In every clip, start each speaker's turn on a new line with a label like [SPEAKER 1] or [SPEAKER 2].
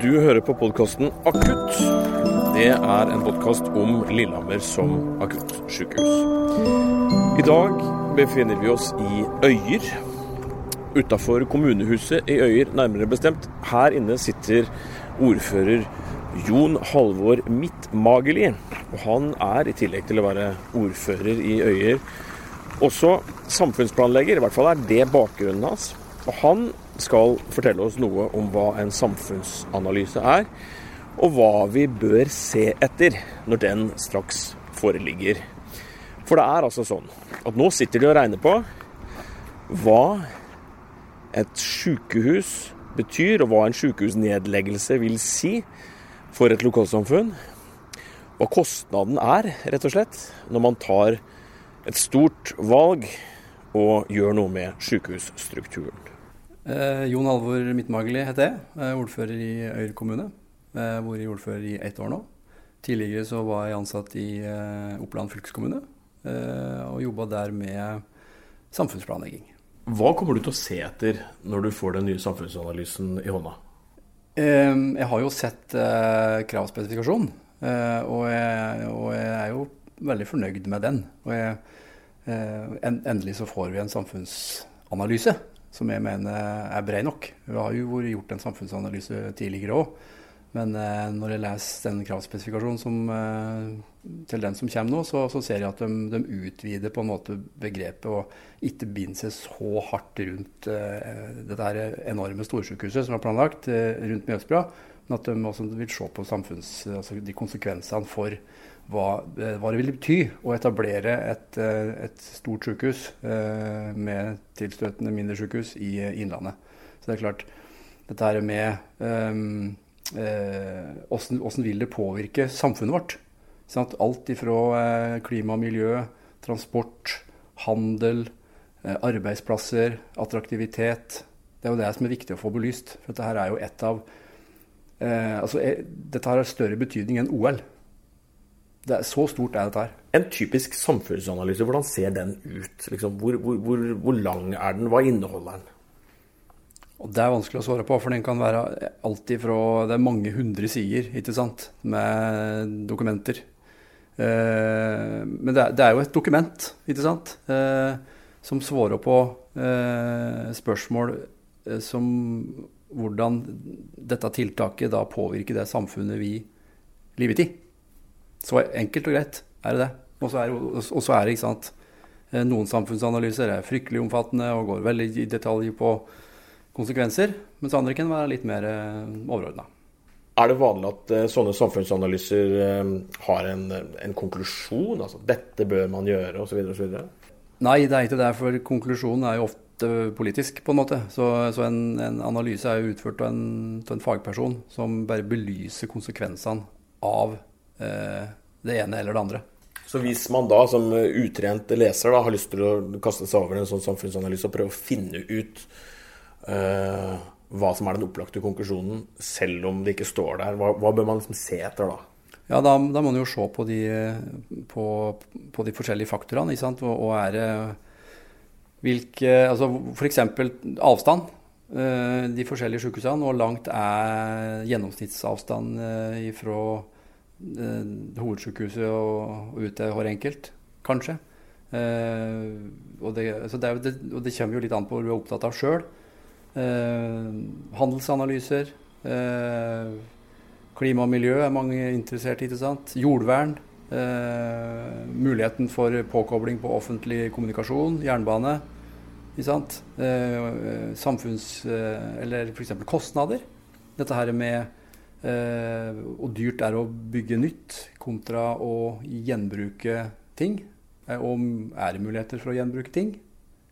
[SPEAKER 1] Du hører på podkasten Akutt. Det er en podkast om Lillehammer som akuttsykehus. I dag befinner vi oss i Øyer. Utafor kommunehuset i Øyer, nærmere bestemt. Her inne sitter ordfører Jon Halvor Midtmageli. Og han er, i tillegg til å være ordfører i Øyer, også samfunnsplanlegger. I hvert fall er det bakgrunnen hans. Og han skal fortelle oss noe om hva en samfunnsanalyse er, og hva vi bør se etter når den straks foreligger. For det er altså sånn at nå sitter de og regner på hva et sykehus betyr, og hva en sykehusnedleggelse vil si for et lokalsamfunn. Hva kostnaden er, rett og slett, når man tar et stort valg og gjør noe med sykehusstrukturen.
[SPEAKER 2] Eh, Jon Halvor Midtmageli heter jeg. jeg er ordfører i Øyer kommune. Jeg har vært ordfører i ett år nå. Tidligere så var jeg ansatt i eh, Oppland fylkeskommune eh, og jobba der med samfunnsplanlegging.
[SPEAKER 1] Hva kommer du til å se etter når du får den nye samfunnsanalysen i hånda?
[SPEAKER 2] Eh, jeg har jo sett eh, kravspesifikasjonen, eh, og, og, jeg er jo veldig fornøyd med den. Og jeg, endelig så får vi en samfunnsanalyse som jeg mener er bred nok. Vi har jo gjort en samfunnsanalyse tidligere òg. Men eh, når jeg leser den kravspesifikasjonen som, eh, til den som kommer nå, så, så ser jeg at de, de, utvider på en måte begrepet og ikke binder seg så hardt rundt eh, dette enorme storsykehuset som er planlagt eh, rundt Mjøsbra. Men at de også vil se på altså de konsekvensene for hva, eh, hva, det vil bety å etablere et, eh, et stort sykehus eh, med tilstøtende mindre sykehus i Innlandet. Så det er klart, dette her med um, hvordan, vil det påvirke samfunnet vårt? Sant? Alt ifra klima og miljø, transport, handel, arbeidsplasser, attraktivitet. Det er jo det som er viktig å få belyst. For dette her er jo et av eh, altså, Dette har større betydning enn OL. Det er Så stort er dette her.
[SPEAKER 1] En typisk samfunnsanalyse, hvordan ser den ut? Liksom, hvor, hvor, hvor, hvor, lang er den? Hva inneholder den?
[SPEAKER 2] Og Det er vanskelig å svare på, for den kan være alltid fra Det er mange hundre sider ikke sant, med dokumenter. Eh, men det er, det er, jo et dokument, ikke sant, eh, som svarer på eh, spørsmål eh, som hvordan dette tiltaket da påvirker det samfunnet vi lever i. Så enkelt og greit er det det. Og så er, er, det ikke sant eh, Noen samfunnsanalyser er fryktelig omfattende og går veldig i detalj på konsekvenser, mens andre kan være litt mer eh, overordna.
[SPEAKER 1] Er det vanlig at uh, sånne samfunnsanalyser har en, en, konklusjon? Altså dette bør man gjøre, osv. osv.?
[SPEAKER 2] Nei, det er ikke det. For konklusjonen er jo ofte politisk, på en måte. Så, så en, en, analyse er jo utført av en, av en, fagperson som bare belyser konsekvensene av Eh, det ene eller det andre.
[SPEAKER 1] Så hvis man da som utrent leser da, har lyst til å kaste seg over en sånn samfunnsanalyse og prøve å finne ut uh, hva som er den opplagte konklusjonen, selv om det ikke står der, hva, hva bør man liksom se etter da?
[SPEAKER 2] Ja, da, da, må man jo se på de, på, på de forskjellige faktorene. ikke sant? Og, og er det hvilke Altså f.eks. avstand. Uh, de forskjellige sykehusene. Hvor langt er gjennomsnittsavstand ifra eh, hovedsykehuset og, og ut hver enkelt, kanskje. Eh, og, det, det, det, og, det, kommer jo litt an på hva du er opptatt av sjøl. Eh, handelsanalyser. Eh, klima og miljø er mange interessert i. ikke sant? Jordvern. Eh, muligheten for påkobling på offentlig kommunikasjon, jernbane. Ikke sant? Eh, samfunns... eller f.eks. kostnader. Dette her med Eh, og dyrt er å bygge nytt kontra å gjenbruke ting. Eh, og er det muligheter for å gjenbruke ting?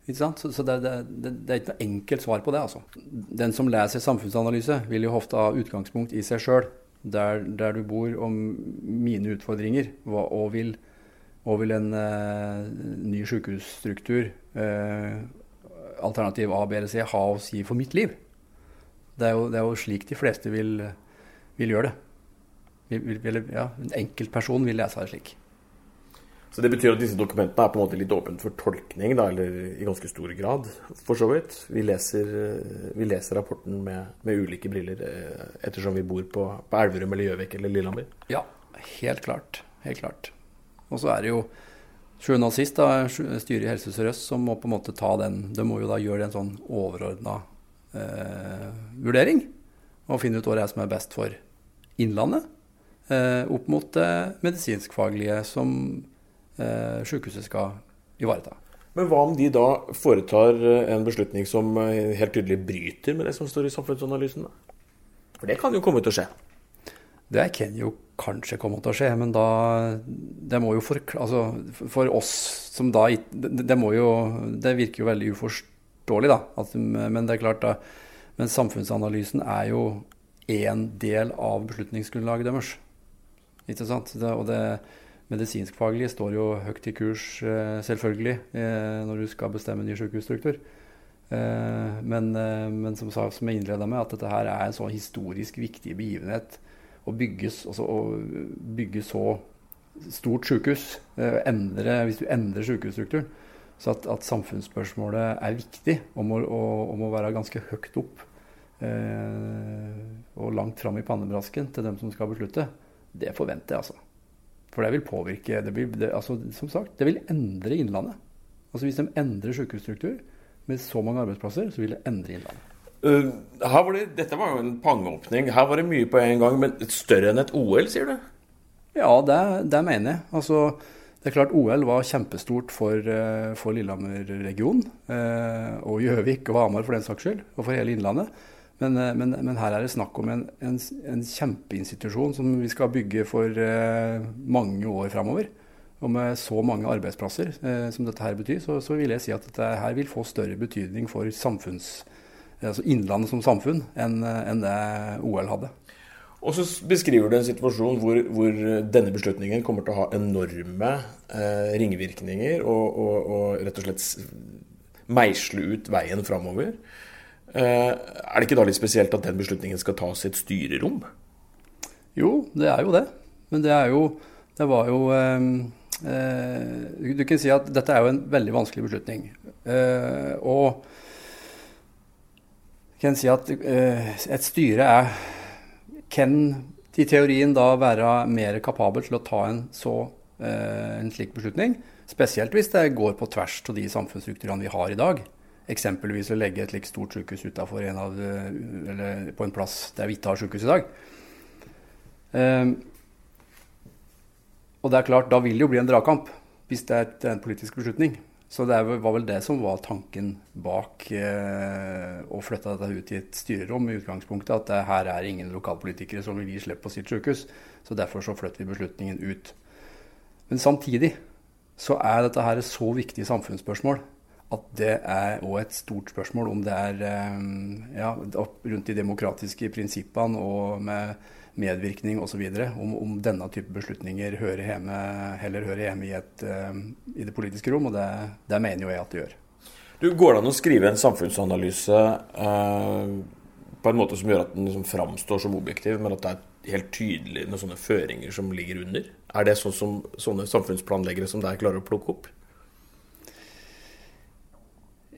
[SPEAKER 2] Så, så det, det, det, er ikke noe enkelt svar på det. altså. Den som leser samfunnsanalyse, vil jo ofte ha utgangspunkt i seg sjøl. Der, der, du bor, om mine utfordringer. Og, vil, og vil en eh, ny sykehusstruktur, eh, alternativ A, B eller C, ha å si for mitt liv? Det er jo, er jo slik de fleste vil vil gjøre det. Vil, vil, ja, en enkeltperson vil lese det slik.
[SPEAKER 1] Så det betyr at disse dokumentene er på en måte litt åpent for tolkning, da, eller i ganske stor grad, for så vidt. Vi leser, vi leser rapporten med, med, ulike briller eh, ettersom vi bor på, på Elverum eller Gjøvik eller Lillehammer.
[SPEAKER 2] Ja, helt klart. Helt klart. Og så er det jo sjuende og sist da, styret i Helse Sør-Øst som må på en måte ta den De må jo da gjøre en sånn overordna eh, vurdering og finne ut hva det er som er best for Innlandet. Eh, opp mot det medisinskfaglige som eh, sykehuset skal ivareta.
[SPEAKER 1] Men hva om de da foretar eh, en beslutning som eh, helt tydelig bryter med det som står i samfunnsanalysen? For det kan jo komme til å skje?
[SPEAKER 2] Det kan jo kanskje komme til å skje, men da Det må jo for, altså, for oss som da det, det, må jo Det virker jo veldig uforståelig, da. At, men det er klart, da. Men samfunnsanalysen er jo én del av beslutningsgrunnlaget deres. Ikke sant? Det, og det medisinskfaglige står jo høyt i kurs, eh, selvfølgelig, eh, når du skal bestemme ny sykehusstruktur. Eh, men, men som, som jeg innleda med, at dette her er en så historisk viktig begivenhet å bygge, altså å bygge så stort sykehus, endre, hvis du endrer sykehusstrukturen, så at, at samfunnsspørsmålet er viktig og må, og, og må være ganske høyt opp og langt fram i pannebrasken til dem som skal beslutte, det forventer jeg, altså. For det vil påvirke det, vil, det, altså, Som sagt, det vil endre Innlandet. Altså Hvis de endrer sykehusstruktur med så mange arbeidsplasser, så vil det endre Innlandet.
[SPEAKER 1] Uh, var det, dette var jo en pangeåpning. Her var det mye på en gang, men større enn et OL, sier du?
[SPEAKER 2] Ja, det, det mener jeg. Altså, det er klart OL var kjempestort for, uh, for Lillehammer-regionen. Og Gjøvik og Hamar for den saks skyld, og for hele Innlandet. Men, eh, men, men, her er det snakk om en, en, en, kjempeinstitusjon som vi skal bygge for eh, mange år framover. Og med så mange arbeidsplasser eh, som dette her betyr, så, så, vil jeg si at dette her vil få større betydning for samfunns, altså Innlandet som samfunn enn en det OL hadde.
[SPEAKER 1] Og så beskriver du en situasjon hvor, hvor, denne beslutningen kommer til å ha enorme eh, ringvirkninger og, og, og, rett og slett meisle ut veien framover. Eh, er det ikke da litt spesielt at den beslutningen skal tas i et styrerom?
[SPEAKER 2] Jo, det er jo det. Men det er jo Det var jo eh, eh, Du kan si at dette er jo en veldig vanskelig beslutning. Eh, og kan si at eh, et styre er kan i teorien da være mer kapabel til å ta en, så, eh, en slik beslutning. Spesielt hvis det går på tvers av de samfunnsstrukturene vi har i dag. Eksempelvis å legge et like stort sykehus utenfor en av, eller på en plass der vi ikke har sykehus i dag. Um, og det er klart, da vil det jo bli en dragkamp hvis det er en politisk beslutning. Så det var vel det som var tanken bak eh, å flytte dette ut i et styrerom i utgangspunktet. At det, her er ingen lokalpolitikere som vil gi slipp på sitt sykehus. Så derfor så flytter vi beslutningen ut. Men samtidig så er dette her et så viktig samfunnsspørsmål at det er òg et stort spørsmål om det er eh, ja, rundt de demokratiske prinsippene og med medvirkning osv. Om, om denne type beslutninger hører hjemme, heller hører hjemme i, et, eh, i det politiske rom, og det, det, mener jo jeg at det gjør.
[SPEAKER 1] Du, Går det an å skrive en samfunnsanalyse eh, på en måte som gjør at den liksom framstår som objektiv, men at det er helt tydelig noen sånne føringer som ligger under? Er det sånn som sånne samfunnsplanleggere som deg klarer å plukke opp?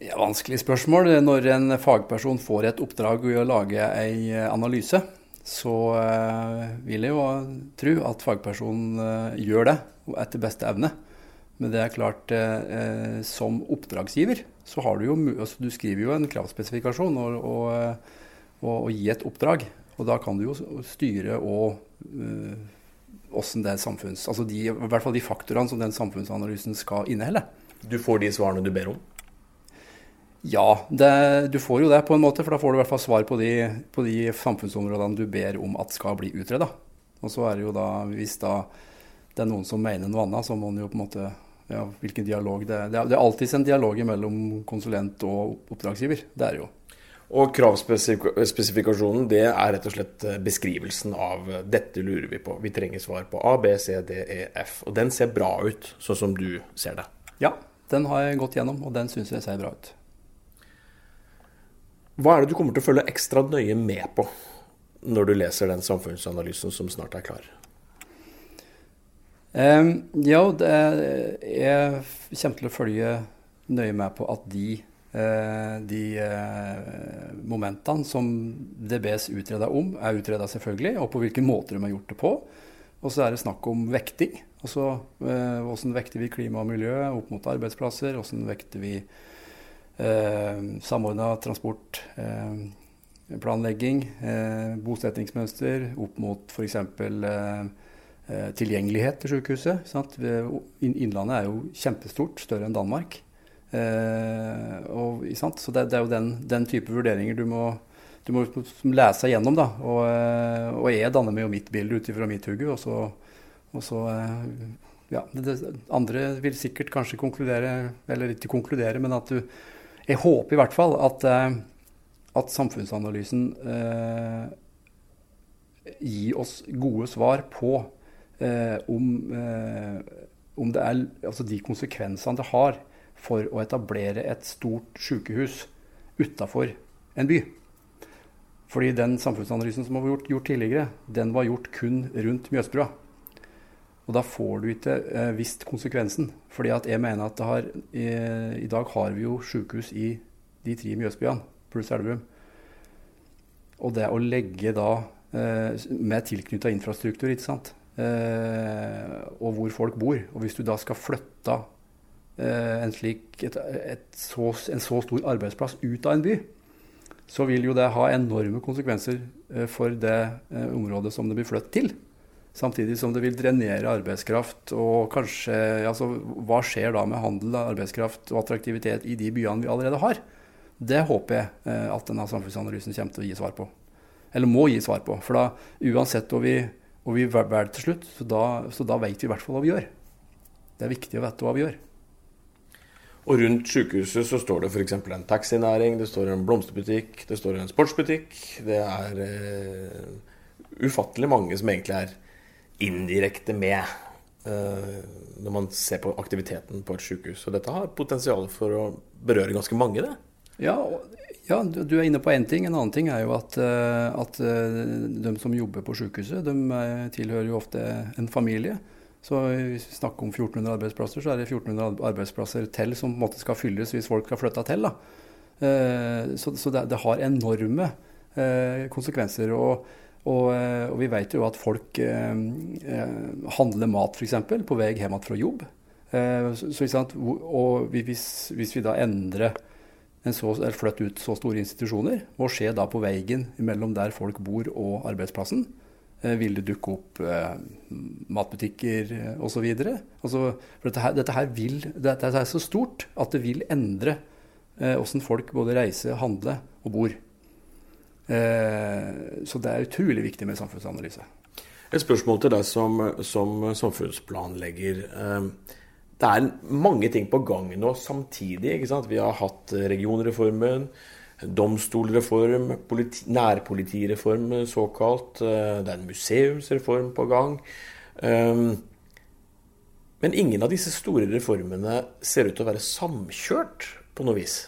[SPEAKER 2] Ja, vanskelig spørsmål. Når en fagperson får et oppdrag i å lage en eh, analyse, så eh, vil jeg jo tro at fagpersonen eh, gjør det etter beste evne. Men det er klart, som oppdragsgiver så har du jo altså, Du skriver jo en kravspesifikasjon og, og, og, og gir et oppdrag. Og da kan du jo styre og åssen det samfunns... Altså de, i hvert fall de faktorene som den samfunnsanalysen skal inneholde.
[SPEAKER 1] Du får de svarene du ber om?
[SPEAKER 2] Ja, det, du får jo det på en måte, for da får du i hvert fall svar på de, på de samfunnsområdene du ber om at skal bli utreda. Og så er det jo da, hvis da det er noen som mener noe annet, så må en jo på en måte ja, hvilken dialog det er. Det er, det er alltids en dialog mellom konsulent og oppdragsgiver. Det er det jo.
[SPEAKER 1] Og kravspesifikasjonen det er rett og slett eh, beskrivelsen av eh, dette lurer vi på. Vi trenger svar på A, B, C, D, E, F. Og den ser bra ut, sånn som du ser det.
[SPEAKER 2] Ja, den har jeg gått gjennom, og den syns jeg ser bra ut.
[SPEAKER 1] Hva er det du kommer til å følge ekstra nøye med på når du leser den samfunnsanalysen som snart er klar?
[SPEAKER 2] Um, ja, det, jeg kommer til å følge nøye med på at de, uh, de uh, momentene som det bes utreda om, er utreda selvfølgelig, og på hvilken måte de har gjort det på. Og så er det snakk om vekting. Altså hvordan vekter vi klima og miljø opp mot arbeidsplasser? Hvordan vekter vi eh, samordna transport? Eh, bosettingsmønster opp mot f.eks. Eh, eh, tilgjengelighet til sykehuset. Sant? Innlandet er jo kjempestort, større enn Danmark. Eh, og, Så det, det, er jo den, den, type vurderinger du må, du må lese gjennom. Da. Og, eh, og jeg danner meg jo mitt bilde ut ifra mitt hugge. Og så, og så ja, det, Andre vil sikkert kanskje konkludere, eller ikke konkludere, men at du Jeg håper i hvert fall at at samfunnsanalysen eh, gir oss gode svar på eh, om, eh, om, det er altså de konsekvensene det har for å etablere et stort sykehus utafor en by. Fordi den samfunnsanalysen som var gjort, gjort, tidligere, den var gjort kun rundt Mjøsbrua. Og da får du ikke eh, visst konsekvensen. Fordi at jeg mener at har, i, i dag har vi jo sykehus i de tre Mjøsbyene pluss Elverum. Og det å legge da eh, med tilknytta infrastruktur, ikke sant, eh, og hvor folk bor Og hvis du da skal flytte eh, en, slik, et, et så, en så stor arbeidsplass ut av en by, så vil jo det ha enorme konsekvenser eh, for det eh, området som det blir flyttet til. Samtidig som det vil drenere arbeidskraft. Og kanskje, altså, hva skjer da med handel, arbeidskraft og attraktivitet i de byene vi allerede har? Det håper jeg eh, at denne samfunnsanalysen kommer til å gi svar på. Eller må gi svar på. For da, uansett hvor vi, hva vi velger til slutt, så da, så da vet vi i hvert fall hva vi gjør. Det er viktig å vite hva vi gjør.
[SPEAKER 1] Og rundt sykehuset så står det f.eks. en taxinæring, det står en blomsterbutikk, det står en sportsbutikk. Det er uh, ufattelig mange som egentlig er indirekte med uh, når man ser på aktiviteten på et sykehus. Og dette har potensial for å berøre ganske mange, det.
[SPEAKER 2] Ja, ja, du er inne på én ting. En annen ting er jo at, eh, at eh, de som jobber på sykehuset, de eh, tilhører jo ofte en familie. Så hvis vi snakker om 1400 arbeidsplasser, så er det 1400 arbeidsplasser til som på en måte skal fylles hvis folk har flytta til. Da. Så, det, har enorme konsekvenser. Og, og, og vi vet jo at folk handler mat f.eks. på vei hjem fra jobb. Så, og hvis, hvis vi da endrer en så, eller flytter ut så store institusjoner, hva skjer da på veien mellom der folk bor og arbeidsplassen. Eh, vil det dukke opp eh, matbutikker eh, osv.? Altså, for dette dette, dette er så stort at det vil endre eh, folk både reiser, handler og bor. Eh, så det er utrolig viktig med samfunnsanalyse.
[SPEAKER 1] Et spørsmål til deg som, som samfunnsplanlegger. Eh, det er mange ting på gang nå samtidig. Vi har hatt regionreformen, domstolreform, politi, nærpolitireform såkalt. Det er en museumsreform på gang. Men ingen av disse store reformene ser ut til å være samkjørt på noe vis.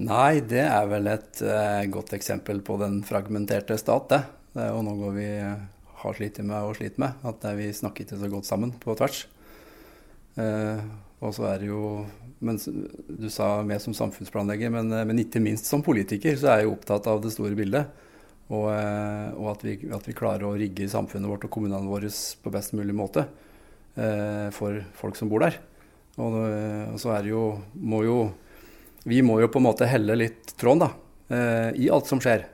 [SPEAKER 2] Nei, det er vel et uh, godt eksempel på den fragmenterte stat, det. Det er jo noe vi har slitt med og sliter med. At vi snakker ikke så godt sammen på tvers. Eh, og så er det jo men Du sa mer som samfunnsplanlegger, men, eh, men, ikke minst som politiker så er jeg opptatt av det store bildet. Og, eh, og at, vi, at, vi, klarer å rigge samfunnet vårt og kommunene våre på best mulig måte eh, for folk som bor der. Og, og, så er det jo må jo Vi må jo på en måte helle litt tråden da, eh, i alt som skjer.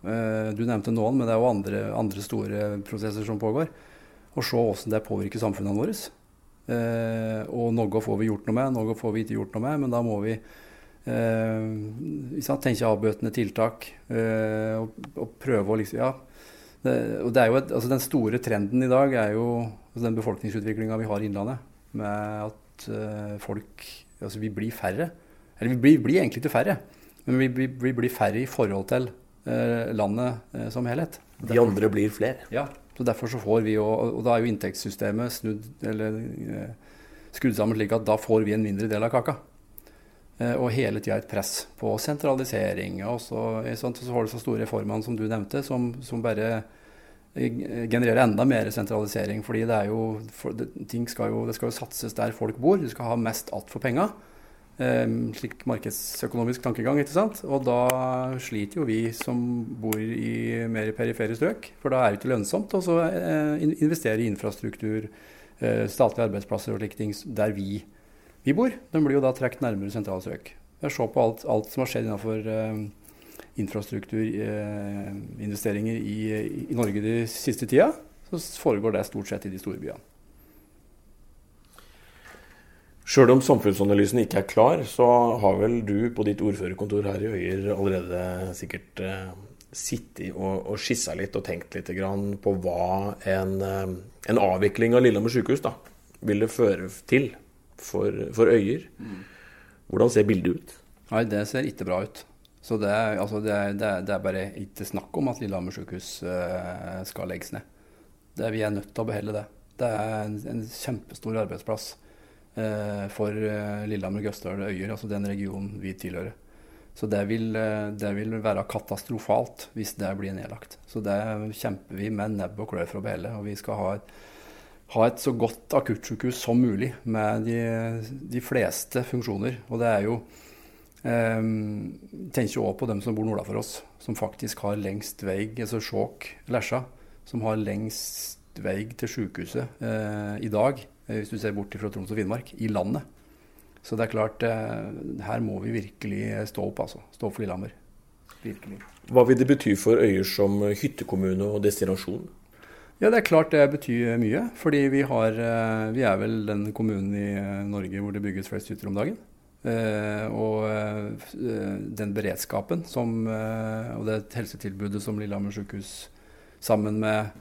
[SPEAKER 2] Eh, du nevnte noen, men det er jo andre, andre store prosesser som pågår. Og se hvordan det påvirker samfunnene våre. Eh, og noe får vi gjort noe med, noe får vi ikke gjort noe med. Men da må vi eh, tenke avbøtende tiltak og, og, prøve å liksom Ja. Det, og det er jo et, altså Den store trenden i dag er jo altså den befolkningsutviklinga vi har i Innlandet. Med at folk Altså vi blir færre. Eller vi blir, blir egentlig ikke færre, men vi, vi, vi, blir færre i forhold til uh, landet uh, som helhet.
[SPEAKER 1] De andre blir flere?
[SPEAKER 2] Ja. Så Derfor så får vi jo, og da er jo inntektssystemet snudd, eller eh, skrudd sammen slik at da får vi en mindre del av kaka. Eh, og hele tida et press på sentralisering. Og så, så har du så store reformene som du nevnte, som, som bare genererer enda mer sentralisering. fordi det er jo, det, ting skal jo, det skal jo satses der folk bor. Du skal ha mest att for penga. Um, slik markedsøkonomisk tankegang. ikke sant? Og da sliter jo vi som bor i mer perifere strøk. For da er det ikke lønnsomt å uh, investere i infrastruktur, uh, statlige arbeidsplasser og slike ting der vi, vi bor. De blir jo da trukket nærmere sentrale strøk. Ser på alt, alt, som har skjedd innenfor uh, infrastrukturinvesteringer i, i, Norge de siste tida, så foregår det stort sett i de store byene.
[SPEAKER 1] Sjøl om samfunnsanalysen ikke er klar, så har vel du på ditt ordførerkontor her i Øyer allerede sikkert eh, sittet og, og skissa litt og tenkt litt på hva en, eh, en avvikling av Lillehammer sykehus da, ville føre til for, for Øyer. Hvordan ser bildet ut?
[SPEAKER 2] Nei, Det ser ikke bra ut. Så det altså det, det, det er, bare ikke snakk om at Lillehammer sykehus uh, skal legges ned. Vi er nødt til å beholde det. Det er en, en kjempestor arbeidsplass for uh, Lillehammer, Gøstdal og Øyer, altså den regionen vi tilhører. Så det vil, det vil, være katastrofalt hvis det blir nedlagt. Så det kjemper vi med nebb og klør for å beholde. Og vi skal ha et, ha et så godt akuttsykehus som mulig med de, de fleste funksjoner. Og det er jo eh, tenker òg på dem som bor nordafor oss, som faktisk har lengst vei, altså Skjåk, Lesja, som har lengst vei til sykehuset eh, i dag, eh, hvis du ser bort fra Troms og Finnmark, i landet. Så det er klart, uh, her må vi virkelig stå opp, altså. Stå opp for Lillehammer. Virkelig.
[SPEAKER 1] Hva vil det bety for Øyer som hyttekommune og destinasjon?
[SPEAKER 2] Ja, Det er klart det betyr mye. fordi vi, har, vi er vel den kommunen i Norge hvor det bygges flest hytter om dagen. Og den beredskapen som, og det helsetilbudet som Lillehammer sykehus sammen med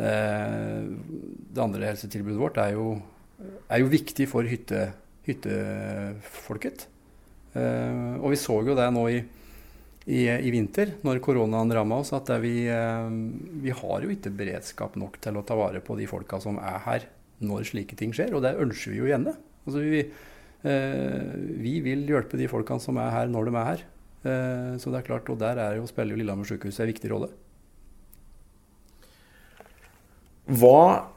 [SPEAKER 2] det andre helsetilbudet vårt, er jo, er jo viktig for hytte, hyttefolket. og vi så jo det nå i, i, i vinter, når koronaen ramma oss, at vi, vi har jo ikke beredskap nok til å ta vare på de folka som er her når slike ting skjer, og det ønsker vi jo gjerne. Altså vi Eh, vi vil hjelpe de folkene som er her, når de er her. Eh, så det er klart, og der er jo, spiller jo Lillehammer sykehus en viktig rolle.
[SPEAKER 1] Hva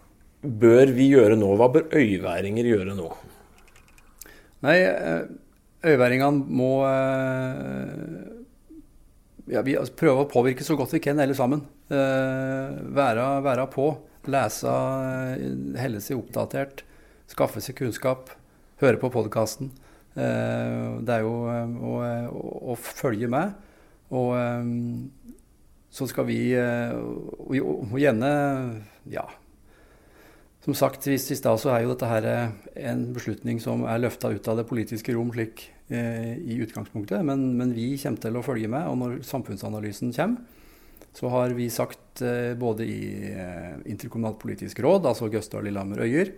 [SPEAKER 1] bør vi gjøre nå? Hva bør øyværinger gjøre nå?
[SPEAKER 2] Nei, eh, øyværingene må ja, vi prøve å påvirke så godt vi kan, alle sammen. Være, være på. Lese, helle seg oppdatert. Skaffe seg kunnskap høre på podkasten. Eh, det er jo eh, å, å, å, følge med. Og eh, så skal vi og, og gjerne Ja. Som sagt i stad så er jo dette her en beslutning som er løfta ut av det politiske rom slik i utgangspunktet. Men, men, vi kommer til å følge med. Og når samfunnsanalysen kommer, så har vi sagt både i interkommunalt politisk råd, altså Gøstad, Lillehammer, Øyer,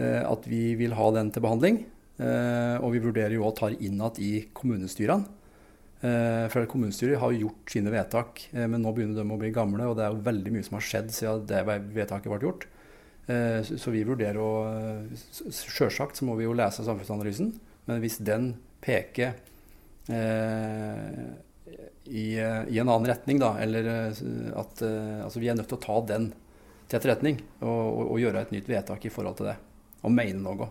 [SPEAKER 2] Eh, at vi vil ha den til behandling. Eh, og vi vurderer jo ta det inn igjen i kommunestyrene. Eh, for kommunestyret har gjort sine vedtak, men nå begynner de å bli gamle. Og det er jo veldig mye som har skjedd siden det vedtaket ble gjort. Så vi vurderer å Sjølsagt så må vi jo lese samfunnsanalysen, men hvis den peker i, i, en annen retning, da, eller at altså vi er nødt til å ta den til etterretning og, og gjøre et nytt vedtak i forhold til det og mene noe.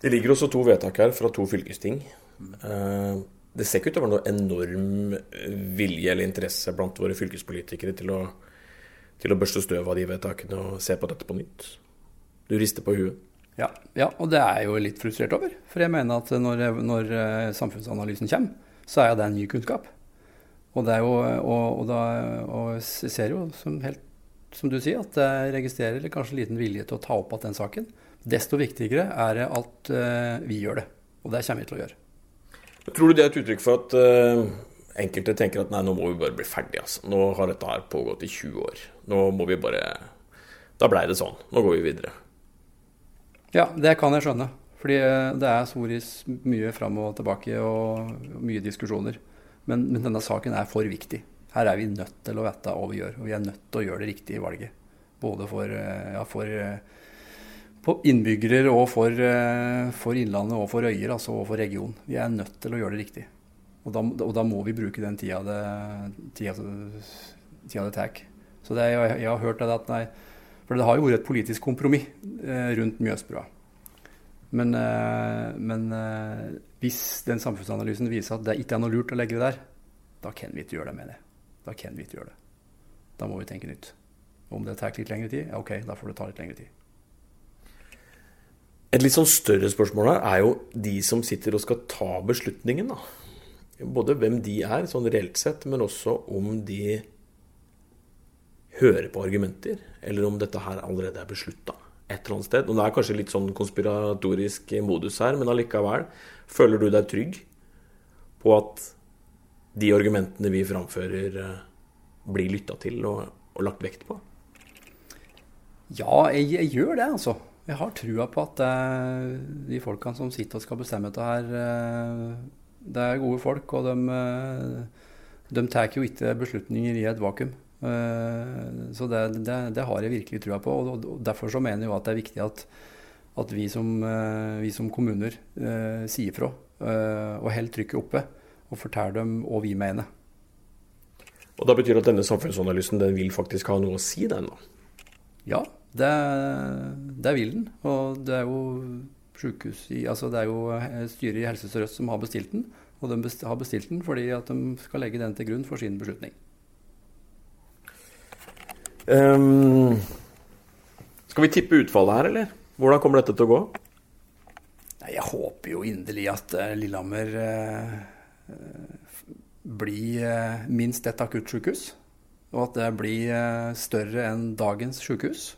[SPEAKER 1] Det ligger også to vedtak her fra to fylkesting. Mm. Det ser ikke ut til å være noe enorm vilje eller interesse blant våre fylkespolitikere til å, til å børste støv av de vedtakene og se på dette på nytt. Du rister på huet.
[SPEAKER 2] Ja, ja, og det er jeg jo litt frustrert over. For jeg mener at når, når eh, samfunnsanalysen kommer, så er det en ny kunnskap. Og, det er jo, og, og, da, og jeg ser jo som helt som du sier, at jeg registrerer kanskje liten vilje til å ta opp igjen den saken. Desto viktigere er det at uh, vi gjør det. Og det kommer vi til å gjøre.
[SPEAKER 1] Tror du det er et uttrykk for at uh, enkelte tenker at nei, nå må vi bare bli ferdig, Altså. Nå har dette her pågått i 20 år. Nå må vi bare Da blei det sånn. Nå går vi videre.
[SPEAKER 2] Ja, det kan jeg skjønne. Fordi eh, det er soris mye fram og tilbake og mye diskusjoner. Men, men denne saken er for viktig her er vi nødt til å vite hva vi gjør. Og vi er nødt til å gjøre det riktige valget. Både for, eh, ja, for eh, innbyggere og for, eh, for, Innlandet og for Øyer, altså og for regionen. Vi er nødt til å gjøre det riktig. Og da, og da må vi bruke den tida det, tida, tida det tar Så det, jeg, jeg, har hørt at nei, For det har jo vært et politisk kompromiss eh, rundt Mjøsbrua. Men, eh, men hvis den samfunnsanalysen viser at det ikke er noe lurt å legge det der, da kan vi ikke gjøre det, med det. Da kan vi ikke gjøre det. Da må vi tenke nytt. Om det tar litt lengre tid, ja ok, da får det ta litt lengre tid.
[SPEAKER 1] Et litt sånn større spørsmål her er jo de som sitter og skal ta beslutningen. da. Både hvem de er, sånn reelt sett, men også om de hører på argumenter, eller om dette her allerede er beslutta et eller annet sted. Og Det er kanskje litt sånn konspiratorisk modus her, men allikevel. Føler du deg trygg på at de argumentene vi framfører, eh, blir lytta til og, og, lagt vekt på?
[SPEAKER 2] Ja, jeg, jeg gjør det, altså. Jeg har trua på at uh, de folkene som sitter og skal bestemme dette her, uh, det er gode folk. Og de, uh, de tar jo ikke beslutninger i et vakuum. så det, det, det, har jeg virkelig trua på. Og, og, derfor så mener jeg at det er viktig at, at vi, som, vi, som, kommuner sier fra og holder trykket oppe. Og forteller dem hva vi mener.
[SPEAKER 1] Og Da betyr det at denne samfunnsanalysen den vil faktisk ha noe å si, den? da?
[SPEAKER 2] Ja, det, det, vil den. Og det er jo sykehus i, altså det er jo eh, styret i Helse Sør-Øst som har bestilt den. Og de har bestilt den fordi at de skal legge den til grunn for sin beslutning.
[SPEAKER 1] Um, skal vi tippe utfallet her, eller? Hvordan kommer dette til å gå?
[SPEAKER 2] Jeg håper jo inderlig at uh, Lillehammer uh, blir uh, minst et akuttsykehus. Og at det blir større enn dagens sykehus.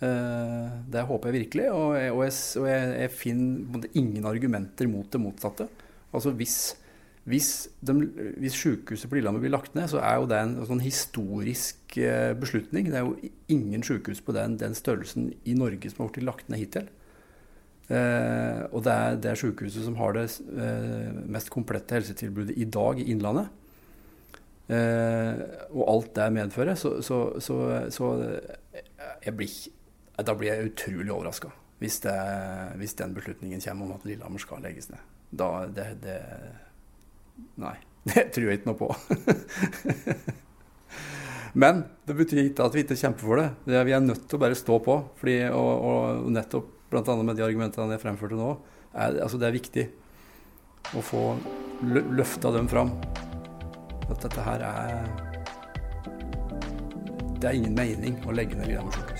[SPEAKER 2] Eh, det håper jeg virkelig. Og jeg, og jeg, og jeg, jeg finner ingen argumenter mot det motsatte. Altså hvis, hvis, de, hvis sykehuset på Lillehammer blir lagt ned, så er jo det en, sånn historisk eh, beslutning. Det er jo ingen sykehus på den, den størrelsen i Norge som har blitt lagt ned hittil. Eh, og det er det sykehuset som har det eh, mest komplette helsetilbudet i dag i Innlandet. Eh, og alt det medfører. Så, så, så, så jeg blir da blir jeg utrolig overraska hvis, hvis, den beslutningen kommer om at Lillehammer skal legges ned. Da det, det Nei, det tror jeg ikke noe på. Men det betyr ikke at vi ikke kjemper for det. det vi er nødt til å bare stå på. Fordi, og, og nettopp bl.a. med de argumentene jeg fremførte nå, er, altså det er viktig å få løfta dem fram. At dette her er Det er ingen mening å legge ned Lillehammer sykehus.